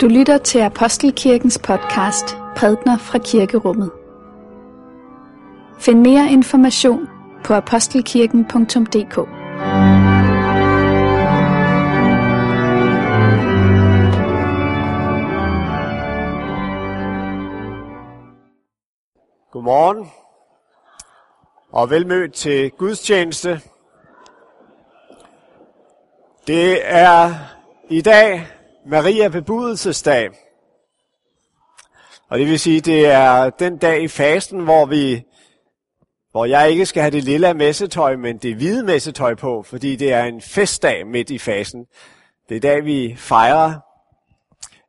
Du lytter til Apostelkirkens podcast Prædner fra Kirkerummet. Find mere information på apostelkirken.dk Godmorgen og velmødt til gudstjeneste. Det er i dag Maria bebudelsesdag. Og det vil sige, det er den dag i fasten, hvor vi hvor jeg ikke skal have det lille messetøj, men det hvide messetøj på, fordi det er en festdag midt i fasten. Det er dag, vi fejrer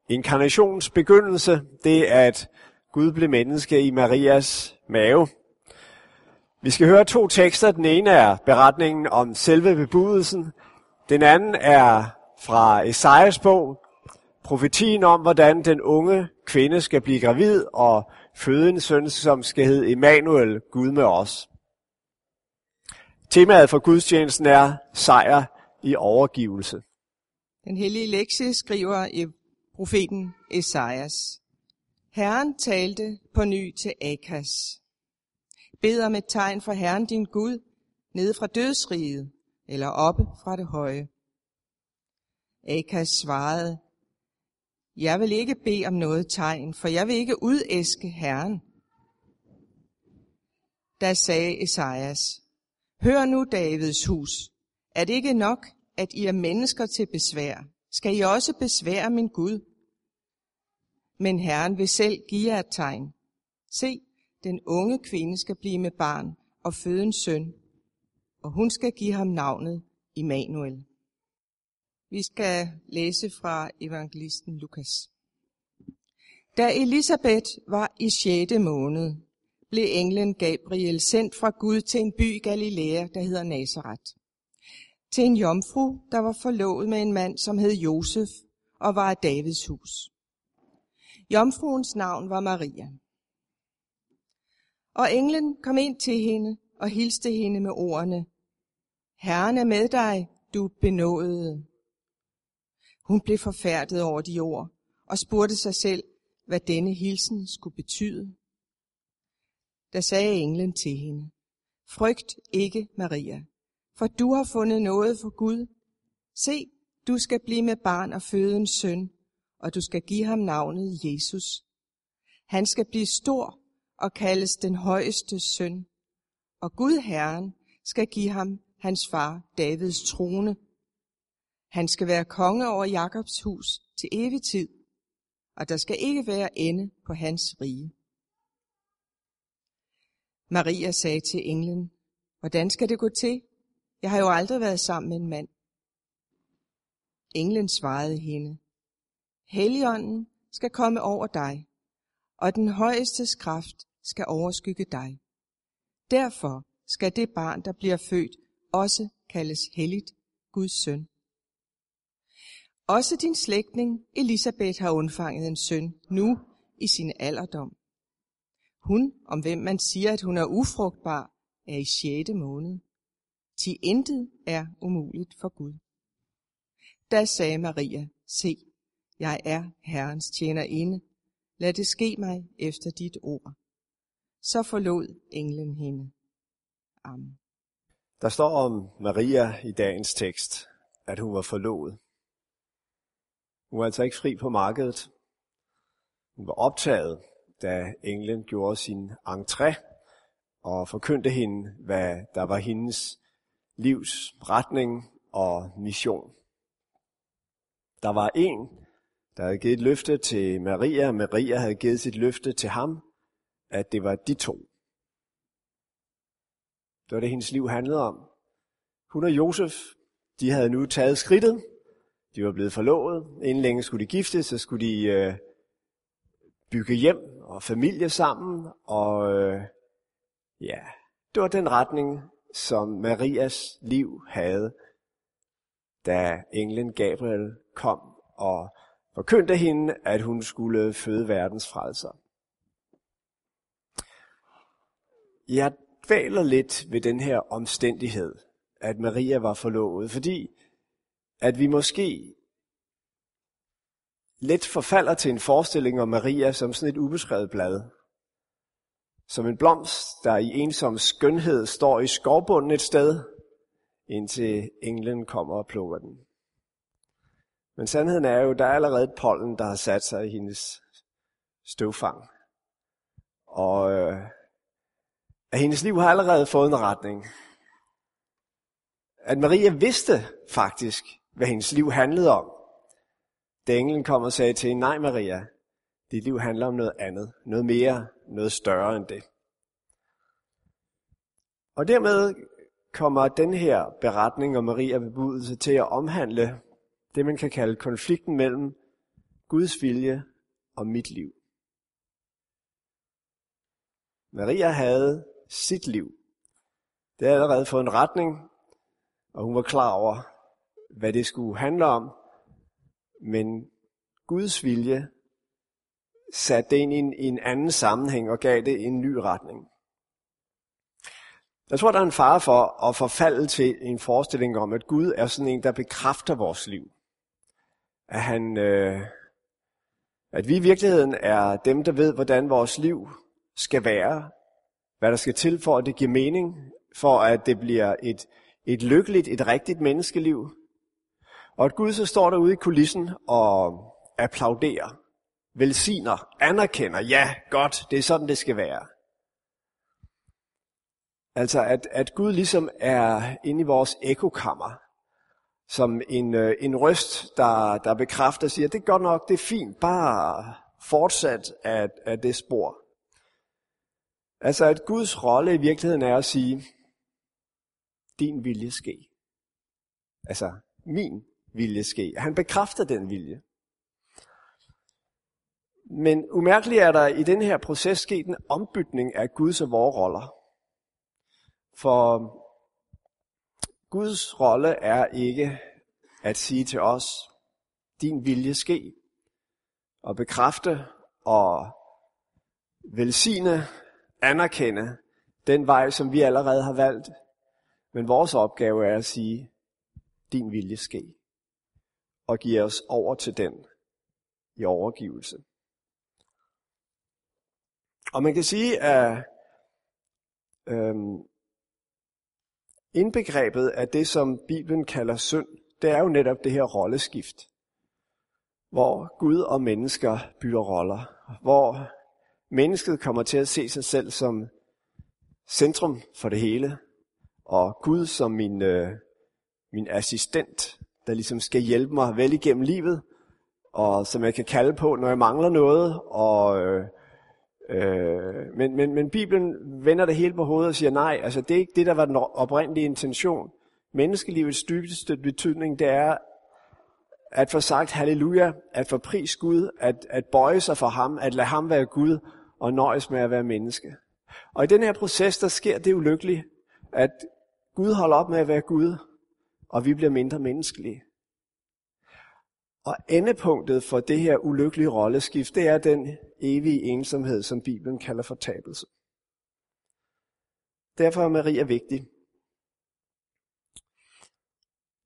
inkarnationens begyndelse. Det at Gud blev menneske i Marias mave. Vi skal høre to tekster. Den ene er beretningen om selve bebudelsen. Den anden er fra Esajas bog, profetien om, hvordan den unge kvinde skal blive gravid og føde en søn, som skal hedde Emmanuel, Gud med os. Temaet for gudstjenesten er sejr i overgivelse. Den hellige lektie skriver i profeten Esajas. Herren talte på ny til Akas. Bed om et tegn for Herren din Gud, nede fra dødsriget, eller oppe fra det høje. Akas svarede, jeg vil ikke bede om noget tegn, for jeg vil ikke udæske Herren. Da sagde Esajas, Hør nu, Davids hus, er det ikke nok, at I er mennesker til besvær? Skal I også besvære min Gud? Men Herren vil selv give jer et tegn. Se, den unge kvinde skal blive med barn og føde en søn, og hun skal give ham navnet Immanuel. Vi skal læse fra evangelisten Lukas. Da Elisabeth var i 6. måned, blev englen Gabriel sendt fra Gud til en by i Galilea, der hedder Nazareth. Til en jomfru, der var forlovet med en mand, som hed Josef og var af Davids hus. Jomfruens navn var Maria. Og englen kom ind til hende og hilste hende med ordene, Herren er med dig, du benåede. Hun blev forfærdet over de ord og spurgte sig selv, hvad denne hilsen skulle betyde. Da sagde englen til hende, Frygt ikke, Maria, for du har fundet noget for Gud. Se, du skal blive med barn og føde en søn, og du skal give ham navnet Jesus. Han skal blive stor og kaldes den højeste søn, og Gud Herren skal give ham hans far Davids trone. Han skal være konge over Jakobs hus til evig tid, og der skal ikke være ende på hans rige. Maria sagde til englen, hvordan skal det gå til? Jeg har jo aldrig været sammen med en mand. Englen svarede hende, Helligånden skal komme over dig, og den højeste kraft skal overskygge dig. Derfor skal det barn, der bliver født, også kaldes helligt Guds søn. Også din slægtning Elisabeth har undfanget en søn nu i sin alderdom. Hun, om hvem man siger, at hun er ufrugtbar, er i sjette måned. Til intet er umuligt for Gud. Da sagde Maria, se, jeg er Herrens tjenerinde. Lad det ske mig efter dit ord. Så forlod englen hende. Amen. Der står om Maria i dagens tekst, at hun var forlovet. Hun var altså ikke fri på markedet. Hun var optaget, da englen gjorde sin entré og forkyndte hende, hvad der var hendes livs retning og mission. Der var en, der havde givet et løfte til Maria, og Maria havde givet sit løfte til ham, at det var de to. Det var det, hendes liv handlede om. Hun og Josef, de havde nu taget skridtet. De var blevet forlovet. Inden længe skulle de gifte, så skulle de øh, bygge hjem og familie sammen. Og øh, ja, det var den retning, som Marias liv havde, da englen Gabriel kom og forkyndte hende, at hun skulle føde verdens frelser. Jeg dvæler lidt ved den her omstændighed, at Maria var forlovet, fordi at vi måske let forfalder til en forestilling om Maria som sådan et ubeskrevet blad. Som en blomst, der i ensom skønhed står i skovbunden et sted, indtil englen kommer og plukker den. Men sandheden er jo, der er allerede et pollen, der har sat sig i hendes støvfang. Og øh, at hendes liv har allerede fået en retning. At Maria vidste faktisk, hvad hendes liv handlede om. Da englen kom og sagde til hende, nej Maria, dit liv handler om noget andet, noget mere, noget større end det. Og dermed kommer den her beretning om Maria bebudelse til at omhandle det, man kan kalde konflikten mellem Guds vilje og mit liv. Maria havde sit liv. Det havde allerede fået en retning, og hun var klar over, hvad det skulle handle om. Men Guds vilje satte det ind i en, i en anden sammenhæng og gav det en ny retning. Jeg tror, der er en fare for at forfalde til en forestilling om, at Gud er sådan en, der bekræfter vores liv. At, han, øh, at vi i virkeligheden er dem, der ved, hvordan vores liv skal være, hvad der skal til for, at det giver mening, for at det bliver et, et lykkeligt, et rigtigt menneskeliv. Og at Gud så står derude i kulissen og applauderer, velsigner, anerkender, ja, godt, det er sådan, det skal være. Altså, at, at Gud ligesom er inde i vores ekokammer, som en, øh, en røst, der, der bekræfter og siger, det er godt nok, det er fint, bare fortsat af, af det spor. Altså, at Guds rolle i virkeligheden er at sige, din vilje ske. Altså, min vilje ske. Han bekræfter den vilje. Men umærkeligt er der i den her proces sket en ombytning af Guds og vores roller. For Guds rolle er ikke at sige til os, din vilje ske, og bekræfte og velsigne, anerkende den vej, som vi allerede har valgt. Men vores opgave er at sige, din vilje ske, og giver os over til den i overgivelse. Og man kan sige, at øhm, indbegrebet af det, som Bibelen kalder synd, det er jo netop det her rolleskift, hvor Gud og mennesker bytter roller, hvor mennesket kommer til at se sig selv som centrum for det hele, og Gud som min, øh, min assistent, der ligesom skal hjælpe mig vel igennem livet, og som jeg kan kalde på, når jeg mangler noget, og øh, Øh, men, men, men Bibelen vender det hele på hovedet og siger, nej, altså det er ikke det, der var den oprindelige intention. Menneskelivets dybeste betydning, det er at få sagt halleluja, at få pris Gud, at, at bøje sig for ham, at lade ham være Gud og nøjes med at være menneske. Og i den her proces, der sker det ulykkelige, at Gud holder op med at være Gud, og vi bliver mindre menneskelige. Og endepunktet for det her ulykkelige rolleskift, det er den evige ensomhed, som Bibelen kalder for tabelse. Derfor er Maria vigtig.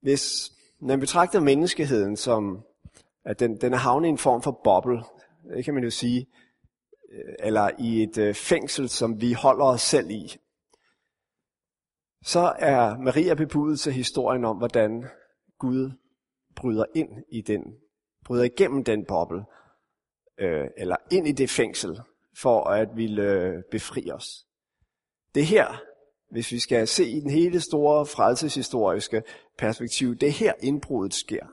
Hvis man betragter menneskeheden som, at den, den er havnet i en form for boble, det kan man jo sige, øh, eller i et øh, fængsel, som vi holder os selv i, så er Maria bebudet til historien om, hvordan Gud bryder ind i den, bryder igennem den boble, øh, eller ind i det fængsel, for at ville øh, befri os. Det her, hvis vi skal se i den hele store frelseshistoriske perspektiv, det er her indbruddet sker.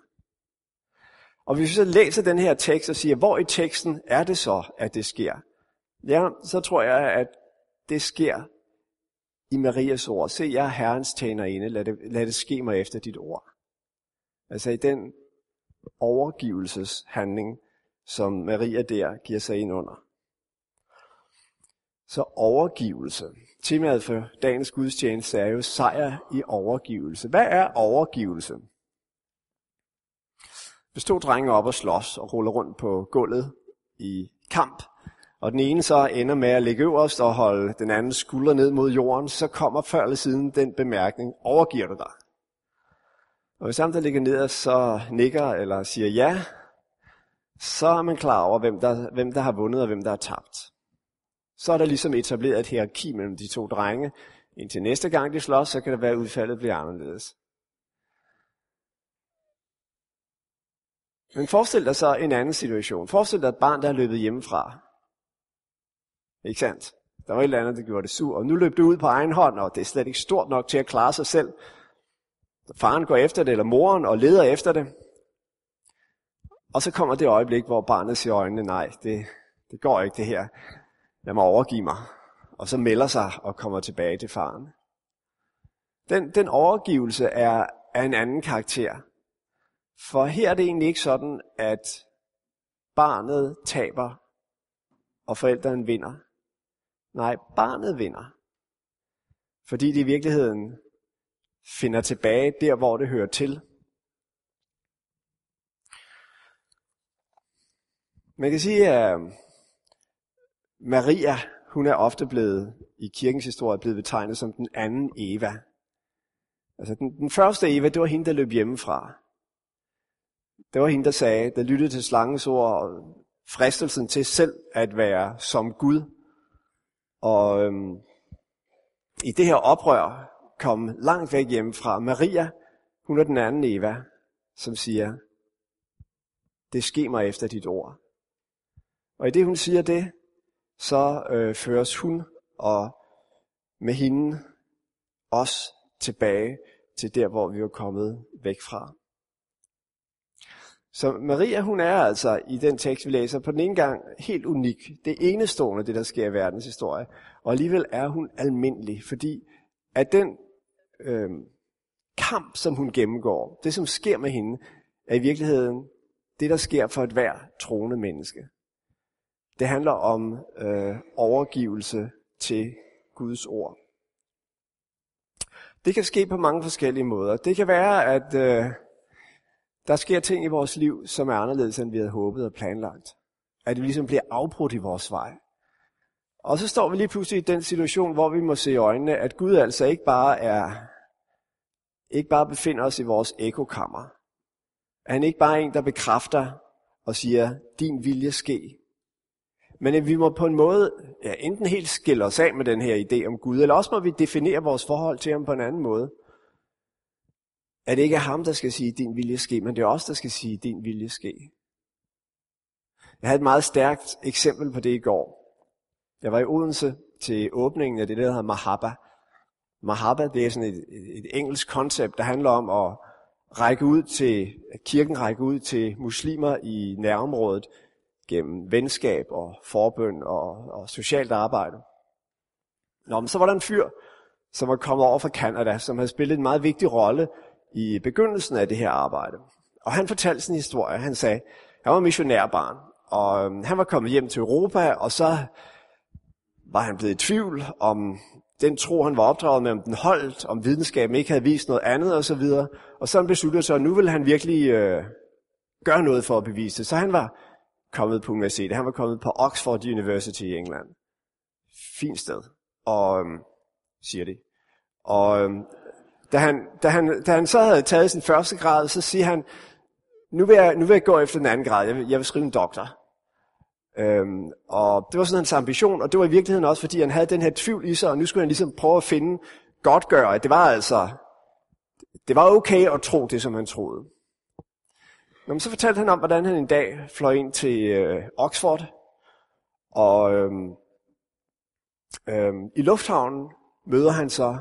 Og hvis vi så læser den her tekst og siger, hvor i teksten er det så, at det sker? Ja, så tror jeg, at det sker i Marias ord. Se, jeg er Herrens tjenerinde, lad det, lad det ske mig efter dit ord. Altså i den overgivelseshandling, som Maria der giver sig ind under. Så overgivelse. Temaet for dagens gudstjeneste er jo sejr i overgivelse. Hvad er overgivelse? Hvis to drenge op og slås og ruller rundt på gulvet i kamp, og den ene så ender med at ligge øverst og holde den anden skulder ned mod jorden, så kommer før eller siden den bemærkning, overgiver du dig? Og hvis ham, der ligger ned, så nikker eller siger ja, så er man klar over, hvem der, hvem der har vundet og hvem der har tabt. Så er der ligesom etableret et hierarki mellem de to drenge. Indtil næste gang de slås, så kan det være, at udfaldet bliver anderledes. Men forestil dig så en anden situation. Forestil dig et barn, der er løbet hjemmefra. Ikke sandt? Der var et eller andet, der gjorde det sur, og nu løb det ud på egen hånd, og det er slet ikke stort nok til at klare sig selv. Faren går efter det, eller moren, og leder efter det. Og så kommer det øjeblik, hvor barnet siger øjnene, nej, det, det går ikke det her. Lad mig overgive mig. Og så melder sig og kommer tilbage til faren. Den, den overgivelse er af en anden karakter. For her er det egentlig ikke sådan, at barnet taber, og forældrene vinder. Nej, barnet vinder. Fordi det i virkeligheden finder tilbage der, hvor det hører til. Man kan sige, at Maria, hun er ofte blevet i kirkens historie blevet betegnet som den anden Eva. Altså den, den første Eva, det var hende, der løb hjemmefra. Det var hende, der sagde, der lyttede til slangens ord og fristelsen til selv at være som Gud. Og øhm, i det her oprør kom langt væk hjemmefra. Maria, hun er den anden Eva, som siger, det sker mig efter dit ord. Og i det hun siger det, så øh, føres hun og med hende os tilbage til der, hvor vi er kommet væk fra. Så Maria, hun er altså i den tekst, vi læser, på den ene gang helt unik. Det enestående, det der sker i verdens historie. Og alligevel er hun almindelig, fordi at den øh, kamp, som hun gennemgår, det som sker med hende, er i virkeligheden det, der sker for et hver troende menneske. Det handler om øh, overgivelse til Guds ord. Det kan ske på mange forskellige måder. Det kan være, at øh, der sker ting i vores liv, som er anderledes, end vi havde håbet og planlagt. At vi ligesom bliver afbrudt i vores vej. Og så står vi lige pludselig i den situation, hvor vi må se i øjnene, at Gud altså ikke bare er, ikke bare befinder os i vores ekokammer. At han ikke bare er en, der bekræfter og siger, din vilje ske. Men at vi må på en måde ja, enten helt skille os af med den her idé om Gud, eller også må vi definere vores forhold til ham på en anden måde. At det ikke er ham, der skal sige, din vilje ske, men det er os, der skal sige, din vilje ske. Jeg havde et meget stærkt eksempel på det i går. Jeg var i Odense til åbningen af det, der hedder Mahaba. Mahaba, det er sådan et, et engelsk koncept, der handler om at række ud til, at kirken række ud til muslimer i nærområdet gennem venskab og forbøn og, og socialt arbejde. Nå, men så var der en fyr, som var kommet over fra Kanada, som havde spillet en meget vigtig rolle i begyndelsen af det her arbejde. Og han fortalte sin historie. Han sagde, han var missionærbarn, og øhm, han var kommet hjem til Europa, og så var han blevet i tvivl om den tro, han var opdraget med, om den holdt, om videnskaben ikke havde vist noget andet osv. Og, og så han besluttede sig, at nu ville han virkelig øh, gøre noget for at bevise det. Så han var kommet på universitetet. Han var kommet på Oxford University i England. Fint sted. Og øhm, siger det. Og øhm, da, han, da, han, da han så havde taget sin første grad, så siger han, nu vil jeg, nu vil jeg gå efter den anden grad. Jeg vil, jeg vil skrive en doktor. Øhm, og det var sådan hans ambition, og det var i virkeligheden også, fordi han havde den her tvivl i sig, og nu skulle han ligesom prøve at finde, godtgøre, at det var altså, det var okay at tro det, som han troede. Nå, men så fortalte han om, hvordan han en dag fløj ind til øh, Oxford, og øhm, øhm, i lufthavnen møder han så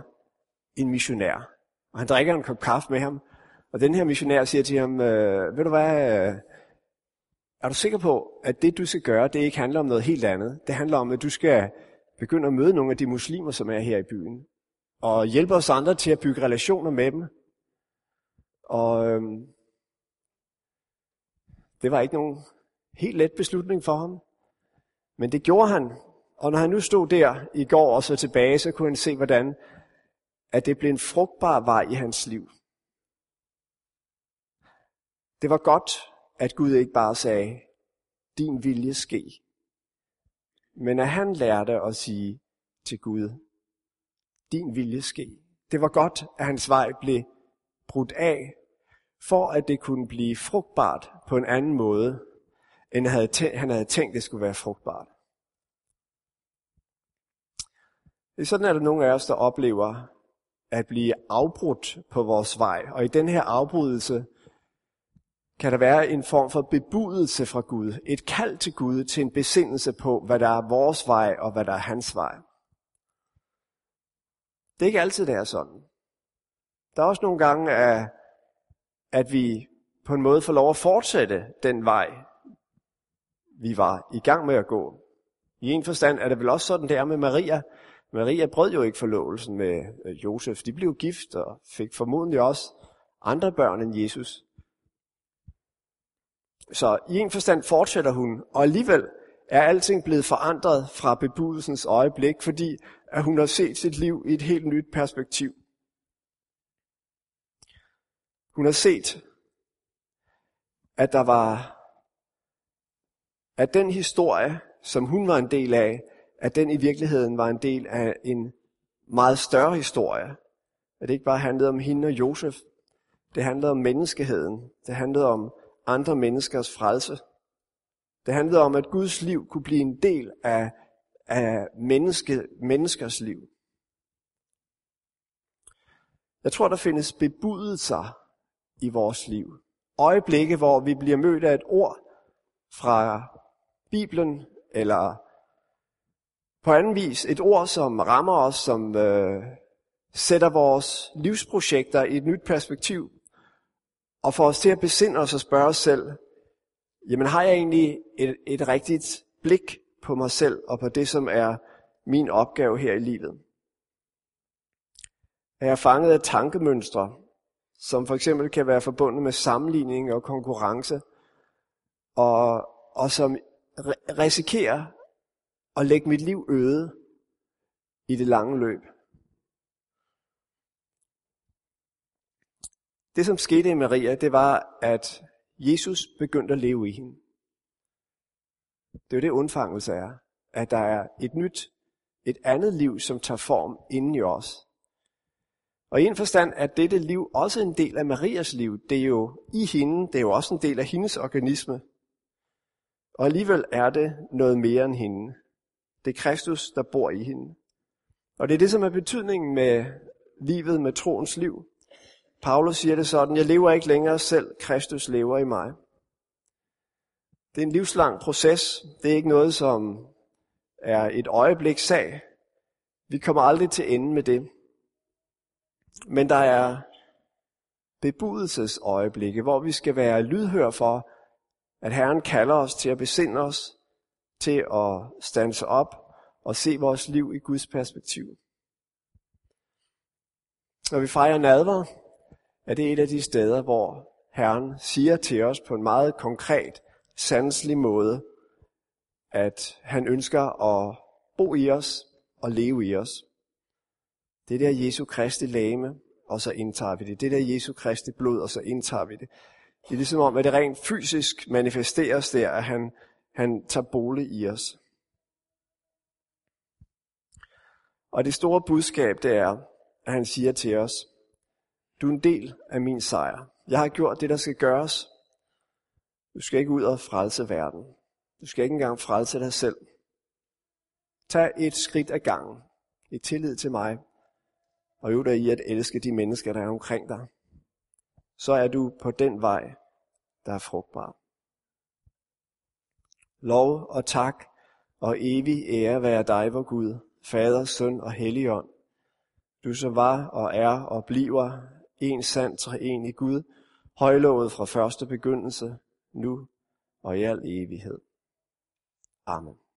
en missionær, og han drikker en kop kaffe med ham, og den her missionær siger til ham, øh, ved du hvad, øh, er du sikker på, at det du skal gøre, det ikke handler om noget helt andet? Det handler om, at du skal begynde at møde nogle af de muslimer, som er her i byen, og hjælpe os andre til at bygge relationer med dem. Og øhm, det var ikke nogen helt let beslutning for ham. Men det gjorde han. Og når han nu stod der i går og så tilbage, så kunne han se, hvordan at det blev en frugtbar vej i hans liv. Det var godt, at Gud ikke bare sagde, din vilje ske. Men at han lærte at sige til Gud, din vilje ske. Det var godt, at hans vej blev brudt af for at det kunne blive frugtbart på en anden måde, end han havde, tænkt, han havde tænkt, det skulle være frugtbart. Sådan er sådan, der nogle af os, der oplever at blive afbrudt på vores vej. Og i den her afbrydelse kan der være en form for bebudelse fra Gud. Et kald til Gud til en besindelse på, hvad der er vores vej og hvad der er hans vej. Det er ikke altid, det er sådan. Der er også nogle gange, at, at vi på en måde får lov at fortsætte den vej, vi var i gang med at gå. I en forstand er det vel også sådan, det er med Maria. Maria brød jo ikke forlovelsen med øh, Josef. De blev gift og fik formodentlig også andre børn end Jesus. Så i en forstand fortsætter hun, og alligevel er alting blevet forandret fra bebudelsens øjeblik, fordi at hun har set sit liv i et helt nyt perspektiv. Hun har set, at der var, at den historie, som hun var en del af, at den i virkeligheden var en del af en meget større historie. At det ikke bare handlede om hende og Josef. Det handlede om menneskeheden. Det handlede om andre menneskers frelse. Det handlede om, at Guds liv kunne blive en del af, af menneske, menneskers liv. Jeg tror, der findes bebudelser i vores liv. Øjeblikke, hvor vi bliver mødt af et ord fra Bibelen, eller på anden vis et ord, som rammer os, som øh, sætter vores livsprojekter i et nyt perspektiv, og får os til at besinde os og spørge os selv, jamen har jeg egentlig et, et rigtigt blik på mig selv og på det, som er min opgave her i livet? Er jeg fanget af tankemønstre, som for eksempel kan være forbundet med sammenligning og konkurrence, og, og som risikerer og lægge mit liv øde i det lange løb. Det, som skete i Maria, det var, at Jesus begyndte at leve i hende. Det er jo det, undfangelse er. At der er et nyt, et andet liv, som tager form inden i os. Og i en forstand er dette liv også en del af Marias liv. Det er jo i hende, det er jo også en del af hendes organisme. Og alligevel er det noget mere end hende. Det er Kristus, der bor i hende. Og det er det, som er betydningen med livet, med troens liv. Paulus siger det sådan, jeg lever ikke længere selv, Kristus lever i mig. Det er en livslang proces. Det er ikke noget, som er et øjeblik sag. Vi kommer aldrig til ende med det. Men der er bebudelsesøjeblikke, hvor vi skal være lydhør for, at Herren kalder os til at besinde os, til at stanse op og se vores liv i Guds perspektiv. Når vi fejrer nadver, er det et af de steder, hvor Herren siger til os på en meget konkret, sanselig måde, at han ønsker at bo i os og leve i os. Det der Jesu Kristi læme, og så indtager vi det. Det der Jesu Kristi blod, og så indtager vi det. Det er ligesom om, at det rent fysisk manifesteres der, at han, han tager bolig i os. Og det store budskab, det er, at han siger til os, du er en del af min sejr. Jeg har gjort det, der skal gøres. Du skal ikke ud og frelse verden. Du skal ikke engang frelse dig selv. Tag et skridt ad gangen i tillid til mig, og øv dig i at elske de mennesker, der er omkring dig. Så er du på den vej, der er frugtbar. Lov og tak og evig ære være dig, vor Gud, Fader, Søn og Helligånd. Du så var og er og bliver en sand i Gud, højlovet fra første begyndelse, nu og i al evighed. Amen.